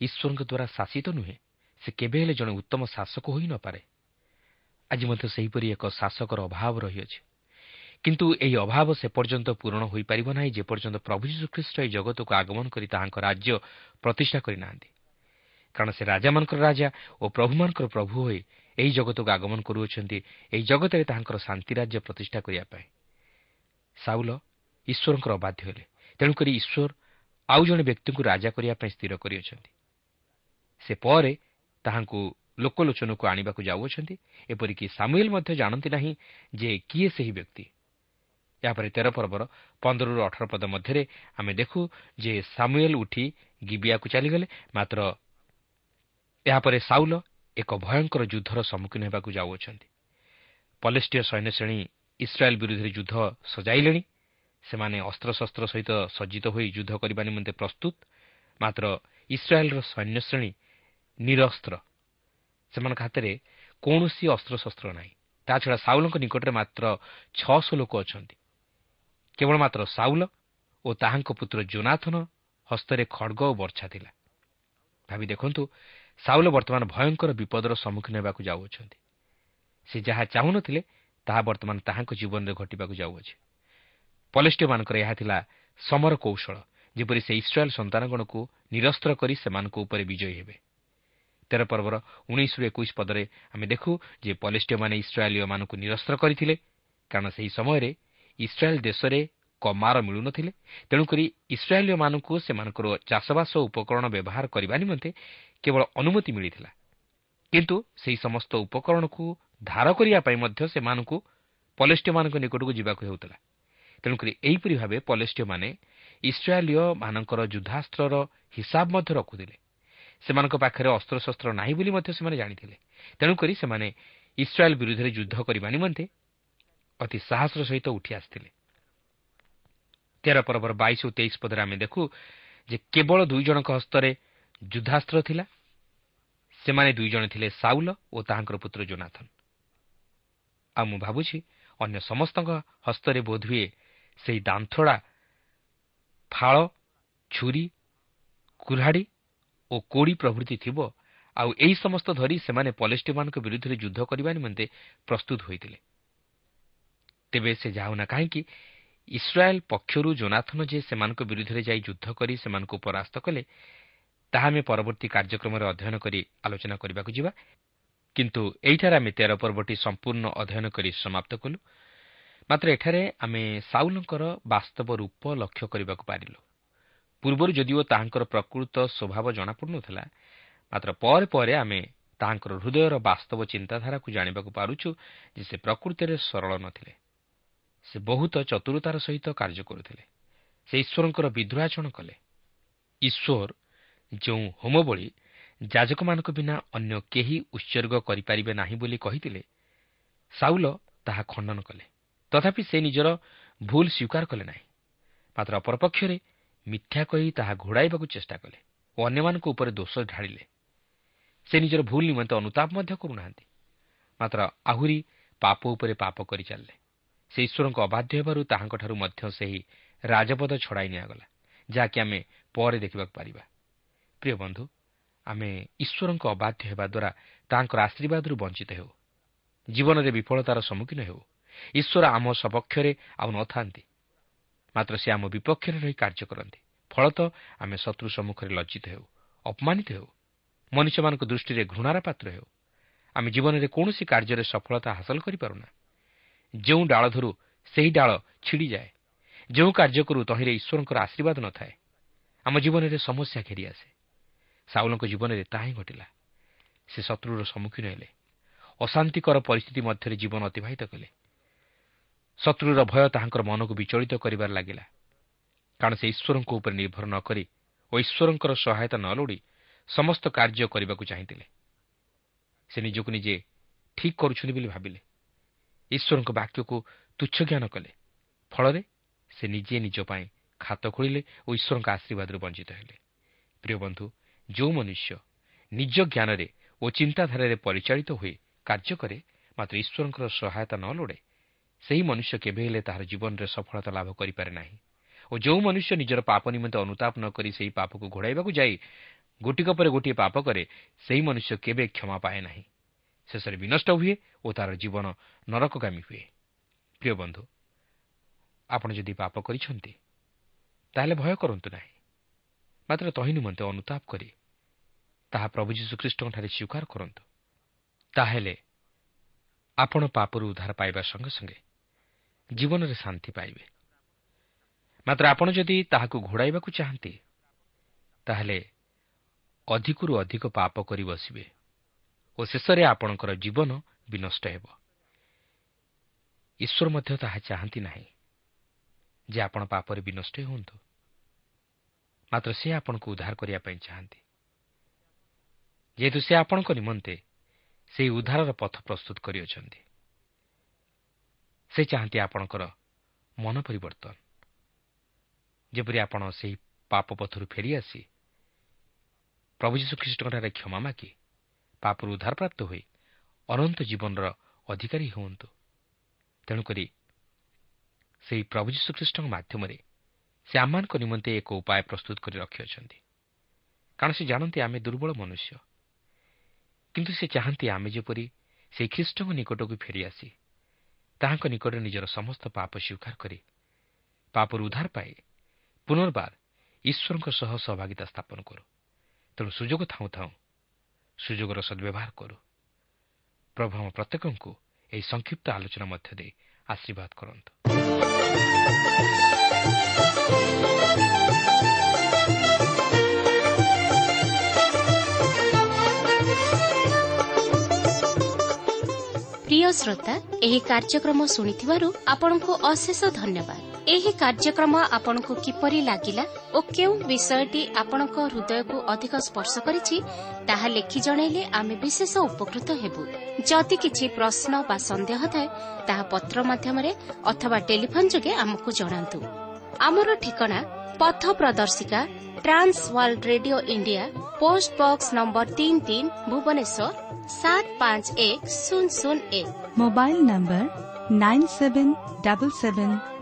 A: ଈଶ୍ୱରଙ୍କ ଦ୍ୱାରା ଶାସିତ ନୁହେଁ ସେ କେବେ ହେଲେ ଜଣେ ଉତ୍ତମ ଶାସକ ହୋଇନପାରେ ଆଜି ମଧ୍ୟ ସେହିପରି ଏକ ଶାସକର ଅଭାବ ରହିଅଛି। କିନ୍ତୁ ଏହି ଅଭାବ ସେ ପର୍ଯ୍ୟନ୍ତ ପୂରଣ ହୋଇପାରିବ ନାହିଁ ଯେପର୍ଯ୍ୟନ୍ତ ପ୍ରଭୁ ଯୀଶୁଖ୍ରୀଷ୍ଟ ଏହି ଜଗତକୁ ଆଗମନ କରି ତାହାଙ୍କ ରାଜ୍ୟ ପ୍ରତିଷ୍ଠା କରିନାହାନ୍ତି କାରଣ ସେ ରାଜାମାନଙ୍କର ରାଜା ଓ ପ୍ରଭୁମାନଙ୍କର ପ୍ରଭୁ ହୋଇ ଏହି ଜଗତକୁ ଆଗମନ କରୁଅଛନ୍ତି ଏହି ଜଗତରେ ତାହାଙ୍କର ଶାନ୍ତି ରାଜ୍ୟ ପ୍ରତିଷ୍ଠା କରିବା ପାଇଁ ସାଉଲ ଈଶ୍ୱରଙ୍କର ଅବାଧ୍ୟ ହେଲେ ତେଣୁକରି ଈଶ୍ୱର ଆଉ ଜଣେ ବ୍ୟକ୍ତିଙ୍କୁ ରାଜା କରିବା ପାଇଁ ସ୍ଥିର କରିଅଛନ୍ତି। ସେ ପରେ ତାହାଙ୍କୁ ଲୋକଲୋଚନକୁ ଆଣିବାକୁ ଯାଉଅଛନ୍ତି। ଏପରିକି ସାମୁଏଲ ମଧ୍ୟ ଜାଣନ୍ତି ନାହିଁ ଯେ କିଏ ସେହି ବ୍ୟକ୍ତି। ଏହାପରେ ତେର ପର୍ବର ପନ୍ଦରରୁ ଅଠର ପଦ ମଧ୍ୟରେ ଆମେ ଦେଖୁ ଯେ ସାମୁଏଲ ଉଠି ଗିବିଆକୁ ଚାଲିଗଲେ। ମାତ୍ର ଏହାପରେ ସାଉଲ ଏକ ଭୟଙ୍କର ଯୁଦ୍ଧର ସମ୍ମୁଖୀନ ହେବାକୁ ଯାଉଅଛନ୍ତି। ପଲେଷ୍ଟିୟ ସୈନ୍ୟ ଶ୍ରେଣୀ ଇସ୍ରାଏଲ୍ ବିରୁଦ୍ଧରେ ଯୁଦ୍ଧ ସଜାଇଲେଣି। ସେମାନେ ଅସ୍ତ୍ରଶସ୍ତ୍ର ସହିତ ସଜ୍ଜିତ ହୋଇ ଯୁଦ୍ଧ କରିବା ନିମନ୍ତେ ପ୍ରସ୍ତୁତ। ମାତ୍ର ଇସ୍ରାଏଲ୍ର ସୈନ୍ୟ ଶ୍ରେଣୀ ନିରସ୍ତ୍ର। ସେମାନଙ୍କ ହାତରେ କୌଣସି ଅସ୍ତ୍ରଶସ୍ତ୍ର ନାହିଁ। ତାଛଡ଼ା ସାଉଲଙ୍କ ନିକଟରେ ମାତ୍ର ଛଅଶହ ଲୋକ ଅଛନ୍ତି। କେବଳ ମାତ୍ର ସାଉଲ ଓ ତାହାଙ୍କ ପୁତ୍ର ଜୋନାଥନ ହସ୍ତରେ ଖଡ଼ଗ ଓ ବର୍ଚ୍ଛା ଥିଲା। ଭାବି ଦେଖନ୍ତୁ ସାଉଲ ବର୍ତ୍ତମାନ ଭୟଙ୍କର ବିପଦର ସମ୍ମୁଖୀନ ହେବାକୁ ଯାଉଅଛନ୍ତି। ସେ ଯାହା ଚାହୁଁନଥିଲେ ତାହା ବର୍ତ୍ତମାନ ତାହାଙ୍କ ଜୀବନରେ ଘଟିବାକୁ ଯାଉଅଛି। ପଲେଷ୍ଟିୟମାନଙ୍କର ଏହା ଥିଲା ସମର କୌଶଳ ଯେପରି ସେ ଇସ୍ରାଏଲ୍ ସନ୍ତାନଗଣକୁ ନିରସ୍ତ୍ର କରି ସେମାନଙ୍କ ଉପରେ ବିଜୟୀ ହେବେ। ତେର ପର୍ବର ଉଣେଇଶରୁ ଏକୋଇଶ ପଦରେ ଆମେ ଦେଖୁ ଯେ ପଲେଷ୍ଟିୟମାନେ ଇସ୍ରାଏଲୀୟମାନଙ୍କୁ ନିରସ୍ତ୍ର କରିଥିଲେ କାରଣ ସେହି ସମୟରେ ଇସ୍ରାଏଲ୍ ଦେଶରେ କମାର ମିଳୁନଥିଲେ। ତେଣୁକରି ଇସ୍ରାଏଲୀୟମାନଙ୍କୁ ସେମାନଙ୍କର ଚାଷବାସ ଉପକରଣ ବ୍ୟବହାର କରିବା ନିମନ୍ତେ କେବଳ ଅନୁମତି ମିଳିଥିଲା। କିନ୍ତୁ ସେହି ସମସ୍ତ ଉପକରଣକୁ ଧାର କରିବା ପାଇଁ ମଧ୍ୟ ସେମାନଙ୍କୁ ପଲେଷ୍ଟିୟମାନଙ୍କ ନିକଟକୁ ଯିବାକୁ ହେଉଥିଲା। ତେଣୁକରି ଏହିପରି ଭାବେ ପଲେଷ୍ଟିୟମାନେ ଇସ୍ରାଏଲୀୟମାନଙ୍କର ଯୁଦ୍ଧାସ୍ତ୍ରର ହିସାବ ମଧ୍ୟ ରଖୁଥିଲେ। ସେମାନଙ୍କ ପାଖରେ ଅସ୍ତ୍ରଶସ୍ତ୍ର ନାହିଁ ବୋଲି ମଧ୍ୟ ସେମାନେ ଜାଣିଥିଲେ। ତେଣୁକରି ସେମାନେ ଇସ୍ରାଏଲ୍ ବିରୁଦ୍ଧରେ ଯୁଦ୍ଧ କରିବା ନିମନ୍ତେ ଅତି ସାହସର ସହିତ ଉଠି ଆସିଥିଲେ ତେର ପର୍ବର ବାଇଶ ଓ ତେଇଶ ପଦରେ ଆମେ ଦେଖୁ ଯେ କେବଳ ଦୁଇ ଜଣଙ୍କ ହସ୍ତରେ ଯୁଦ୍ଧାସ୍ତ୍ର ଥିଲା। ସେମାନେ ଦୁଇ ଜଣ ଥିଲେ ସାଉଲ ଓ ତାହାଙ୍କର ପୁତ୍ର ଜୋନାଥନ ଆଉ ମୁଁ ଭାବୁଛି ଅନ୍ୟ ସମସ୍ତଙ୍କ ହସ୍ତରେ ବୋଧହୁଏ ସେହି ଦାନ୍ଥଡ଼ା ଫାଳ ଛୁରୀ କୁରାଢ଼ୀ ଓ କୋଡ଼ି ପ୍ରଭୃତି ଥିବ। ଆଉ ଏହି ସମସ୍ତ ଧରି ସେମାନେ ପଲେଷ୍ଟିମାନଙ୍କ ବିରୁଦ୍ଧରେ ଯୁଦ୍ଧ କରିବା ନିମନ୍ତେ ପ୍ରସ୍ତୁତ ହୋଇଥିଲେ। ତେବେ ସେ ଯାଉନା କାହିଁକି? ଇସ୍ରାଏଲ୍ ପକ୍ଷରୁ ଜୋନାଥନ ଯେ ସେମାନଙ୍କ ବିରୁଦ୍ଧରେ ଯାଇ ଯୁଦ୍ଧ କରି ସେମାନଙ୍କୁ ପରାସ୍ତ କଲେ ତାହା ଆମେ ପରବର୍ତ୍ତୀ କାର୍ଯ୍ୟକ୍ରମରେ ଅଧ୍ୟୟନ କରି ଆଲୋଚନା କରିବାକୁ ଯିବା। କିନ୍ତୁ ଏହିଠାରେ ଆମେ ତେର ପର୍ବଟି ସମ୍ପୂର୍ଣ୍ଣ ଅଧ୍ୟୟନ କରି ସମାପ୍ତ କଲୁ। ମାତ୍ର ଏଠାରେ ଆମେ ସାଉଲଙ୍କର ବାସ୍ତବ ରୂପ ଲକ୍ଷ୍ୟ କରିବାକୁ ପାରିଲୁ। ପୂର୍ବରୁ ଯଦିଓ ତାହାଙ୍କର ପ୍ରକୃତ ସ୍ୱଭାବ ଜଣାପଡ଼ୁନଥିଲା ମାତ୍ର ପରେ ପରେ ଆମେ ତାହାଙ୍କର ହୃଦୟର ବାସ୍ତବ ଚିନ୍ତାଧାରାକୁ ଜାଣିବାକୁ ପାରୁଛୁ ଯେ ସେ ପ୍ରକୃତିରେ ସରଳ ନଥିଲେ। ସେ ବହୁତ ଚତୁରତାର ସହିତ କାର୍ଯ୍ୟ କରୁଥିଲେ। ସେ ଈଶ୍ୱରଙ୍କର ବିଦ୍ରୋହାଚରଣ କଲେ। ଈଶ୍ୱର ଯେଉଁ ହୋମବଳି ଯାଜକମାନଙ୍କ ବିନା ଅନ୍ୟ କେହି ଉତ୍ସର୍ଗ କରିପାରିବେ ନାହିଁ ବୋଲି କହିଥିଲେ ସାଉଲ ତାହା ଖଣ୍ଡନ କଲେ। ତଥାପି ସେ ନିଜର ଭୁଲ ସ୍ୱୀକାର କଲେ ନାହିଁ। ମାତ୍ର ଅପରପକ୍ଷରେ ମିଥ୍ୟା କହି ତାହା ଘୋଡ଼ାଇବାକୁ ଚେଷ୍ଟା କଲେ ଓ ଅନ୍ୟମାନଙ୍କ ଉପରେ ଦୋଷ ଢାଳିଲେ। ସେ ନିଜର ଭୁଲ ନିମନ୍ତେ ଅନୁତାପ ମଧ୍ୟ କରୁନାହାନ୍ତି। ମାତ୍ର ଆହୁରି ପାପ ଉପରେ ପାପ କରିଚାଲିଲେ। ସେ ଈଶ୍ୱରଙ୍କ ଅବାଧ୍ୟ ହେବାରୁ ତାହାଙ୍କଠାରୁ ମଧ୍ୟ ସେହି ରାଜପଦ ଛଡ଼ାଇ ନିଆଗଲା ଯାହାକି ଆମେ ପରେ ଦେଖିବାକୁ ପାରିବା। ପ୍ରିୟ ବନ୍ଧୁ ଆମେ ଈଶ୍ୱରଙ୍କ ଅବାଧ୍ୟ ହେବା ଦ୍ୱାରା ତାହାଙ୍କର ଆଶୀର୍ବାଦରୁ ବଞ୍ଚିତ ହେଉ। ଜୀବନରେ ବିଫଳତାର ସମ୍ମୁଖୀନ ହେଉ। ଈଶ୍ୱର ଆମ ସପକ୍ଷରେ ଆଉ ନଥାନ୍ତି। ମାତ୍ର ସେ ଆମ ବିପକ୍ଷରେ ରହି କାର୍ଯ୍ୟ କରନ୍ତି। ଫଳତଃ ଆମେ ଶତ୍ରୁ ସମ୍ମୁଖରେ ଲଜ୍ଜିତ ହେଉ ଅପମାନିତ ହେଉ ମନୁଷ୍ୟମାନଙ୍କ ଦୃଷ୍ଟିରେ ଘୃଣାର ପାତ୍ର ହେଉ। ଆମେ ଜୀବନରେ କୌଣସି କାର୍ଯ୍ୟରେ ସଫଳତା ହାସଲ କରିପାରୁନା। ଯେଉଁ ଡାଳ ଧରୁ ସେହି ଡାଳ ଛିଡ଼ିଯାଏ ଯେଉଁ କାର୍ଯ୍ୟ କରୁ ତହିଁରେ ଈଶ୍ୱରଙ୍କର ଆଶୀର୍ବାଦ ନଥାଏ ଆମ ଜୀବନରେ ସମସ୍ୟା ଘେରି ଆସେ। ସାଉଲଙ୍କ ଜୀବନରେ ତାହା ହିଁ ଘଟିଲା। ସେ ଶତ୍ରୁର ସମ୍ମୁଖୀନ ହେଲେ। ଅଶାନ୍ତିକର ପରିସ୍ଥିତି ମଧ୍ୟରେ ଜୀବନ ଅତିବାହିତ କଲେ। ଶତ୍ରୁର ଭୟ ତାହାଙ୍କର ମନକୁ ବିଚଳିତ କରିବାରେ ଲାଗିଲା। କାରଣ ସେ ଈଶ୍ୱରଙ୍କ ଉପରେ ନିର୍ଭର ନ କରି ଓ ଈଶ୍ୱରଙ୍କର ସହାୟତା ନ ଲୋଡ଼ି ସମସ୍ତ କାର୍ଯ୍ୟ କରିବାକୁ ଚାହିଁଥିଲେ। ସେ ନିଜକୁ ନିଜେ ଠିକ୍ କରୁଛନ୍ତି ବୋଲି ଭାବିଲେ। ଈଶ୍ୱରଙ୍କ ବାକ୍ୟକୁ ତୁଚ୍ଛ ଜ୍ଞାନ କଲେ। ଫଳରେ ସେ ନିଜେ ନିଜ ପାଇଁ ଖାତ ଖୋଳିଲେ ଓ ଈଶ୍ୱରଙ୍କ ଆଶୀର୍ବାଦରୁ ବଞ୍ଚିତ ହେଲେ। ପ୍ରିୟ ବନ୍ଧୁ ଯେଉଁ ମନୁଷ୍ୟ ନିଜ ଜ୍ଞାନରେ ଓ ଚିନ୍ତାଧାରାରେ ପରିଚାଳିତ ହୋଇ କାର୍ଯ୍ୟ କରେ ମାତ୍ର ଈଶ୍ୱରଙ୍କର ସହାୟତା ନ ଲୋଡ଼େ ସେହି ମନୁଷ୍ୟ କେବେ ହେଲେ ତାହାର ଜୀବନରେ ସଫଳତା ଲାଭ କରିପାରେ ନାହିଁ। ଓ ଯେଉଁ ମନୁଷ୍ୟ ନିଜର ପାପ ନିମନ୍ତେ ଅନୁତାପ ନ କରି ସେହି ପାପକୁ ଘୋଡ଼ାଇବାକୁ ଯାଇ ଗୋଟିକ ପରେ ଗୋଟିଏ ପାପ କରେ ସେହି ମନୁଷ୍ୟ କେବେ କ୍ଷମା ପାଏ ନାହିଁ। ଶେଷରେ ବିନଷ୍ଟ ହୁଏ ଓ ତାହାର ଜୀବନ ନରକଗାମୀ ହୁଏ। ପ୍ରିୟ ବନ୍ଧୁ ଆପଣ ଯଦି ପାପ କରିଛନ୍ତି ତାହେଲେ ଭୟ କରନ୍ତୁ ନାହିଁ। ମାତ୍ର ତହିଁ ନିମନ୍ତେ ଅନୁତାପ କରି ତାହା ପ୍ରଭୁ ଯୀଶୁଖ୍ରୀଷ୍ଟଙ୍କଠାରେ ସ୍ୱୀକାର କରନ୍ତୁ। ତାହେଲେ ଆପଣ ପାପରୁ ଉଦ୍ଧାର ପାଇବା ସଙ୍ଗେ ସଙ୍ଗେ ଜୀବନରେ ଶାନ୍ତି ପାଇବେ। ମାତ୍ର ଆପଣ ଯଦି ତାହାକୁ ଘୋଡ଼ାଇବାକୁ ଚାହାନ୍ତି ତାହେଲେ ଅଧିକରୁ ଅଧିକ ପାପ କରି ବସିବେ। ଓ ଶେଷରେ ଆପଣଙ୍କର ଜୀବନ ବିନଷ୍ଟ ହେବ। ଈଶ୍ୱର ମଧ୍ୟ ତାହା ଚାହାନ୍ତି ନାହିଁ ଯେ ଆପଣ ପାପରେ ବିନଷ୍ଟ ହୁଅନ୍ତୁ। ମାତ୍ର ସେ ଆପଣଙ୍କୁ ଉଦ୍ଧାର କରିବା ପାଇଁ ଚାହାନ୍ତି। ଯେହେତୁ ସେ ଆପଣଙ୍କ ନିମନ୍ତେ ସେହି ଉଦ୍ଧାରର ପଥ ପ୍ରସ୍ତୁତ କରିଅଛନ୍ତି। ସେ ଚାହାନ୍ତି ଆପଣଙ୍କର ମନ ପରିବର୍ତ୍ତନ। ଯେପରି ଆପଣ ସେହି ପାପ ପଥରୁ ଫେରିଆସି ପ୍ରଭୁ ଯୀଶୁଖ୍ରୀଷ୍ଟଙ୍କଠାରେ କ୍ଷମା ମାଗି ପାପରୁ ଉଦ୍ଧାରପ୍ରାପ୍ତ ହୋଇ ଅନନ୍ତ ଜୀବନର ଅଧିକାରୀ ହୁଅନ୍ତୁ। ତେଣୁକରି ସେହି ପ୍ରଭୁ ଯୀଶୁଖ୍ରୀଷ୍ଟଙ୍କ ମାଧ୍ୟମରେ ସେ ଆମମାନଙ୍କ ନିମନ୍ତେ ଏକ ଉପାୟ ପ୍ରସ୍ତୁତ କରି ରଖିଅଛନ୍ତି। କାରଣ ସେ ଜାଣନ୍ତି ଆମେ ଦୁର୍ବଳ ମନୁଷ୍ୟ। କିନ୍ତୁ ସେ ଚାହାନ୍ତି ଆମେ ଯେପରି ସେହି ଖ୍ରୀଷ୍ଟଙ୍କ ନିକଟକୁ ଫେରିଆସି ତାହାଙ୍କ ନିକଟରେ ନିଜର ସମସ୍ତ ପାପ ସ୍ୱୀକାର କରି ପାପରୁ ଉଦ୍ଧାର ପାଇ ପୁନର୍ବାର ଈଶ୍ୱରଙ୍କ ସହ ସହଭାଗିତା ସ୍ଥାପନ କରୁ। ତେଣୁ ସୁଯୋଗ ଥାଉଁ ଥାଉଁ ସୁଯୋଗର ସଦ୍ବ୍ୟବହାର କରୁ। ପ୍ରଭୁ ଆମ ପ୍ରତ୍ୟେକଙ୍କୁ ଏହି ସଂକ୍ଷିପ୍ତ ଆଲୋଚନା ମଧ୍ୟ ଦେଇ ଆଶୀର୍ବାଦ କରନ୍ତୁ।
B: ପ୍ରିୟ ଶ୍ରୋତା ଏହି କାର୍ଯ୍ୟକ୍ରମ ଶୁଣିଥିବାରୁ ଆପଣଙ୍କୁ ଅଶେଷ ଧନ୍ୟବାଦ। ଏହି କାର୍ଯ୍ୟକ୍ରମ ଆପଣଙ୍କୁ କିପରି ଲାଗିଲା ଓ କେଉଁ ବିଷୟଟି ଆପଣଙ୍କ ହୃଦୟକୁ ଅଧିକ ସ୍ପର୍ଶ କରିଛି ତାହା ଲେଖି ଜଣାଇଲେ ଆମେ ବିଶେଷ ଉପକୃତ ହେବୁ। ଯଦି କିଛି ପ୍ରଶ୍ନ ବା ସନ୍ଦେହ ଥାଏ ତାହା ପତ୍ର ମାଧ୍ୟମରେ ଅଥବା ଟେଲିଫୋନ୍ ଯୋଗେ ଆମକୁ ଜଣାନ୍ତୁ। ଆମର ଠିକଣା ପଥ ପ୍ରଦର୍ଶିକା Trans World Radio India post box number ତିନି ତିନି ଭୁବନେଶ୍ୱର ସାତ ପାଞ୍ଚ ଏକ ଶୂନ ଶୂନ ଏକ।
C: Mobile number nine seven double seven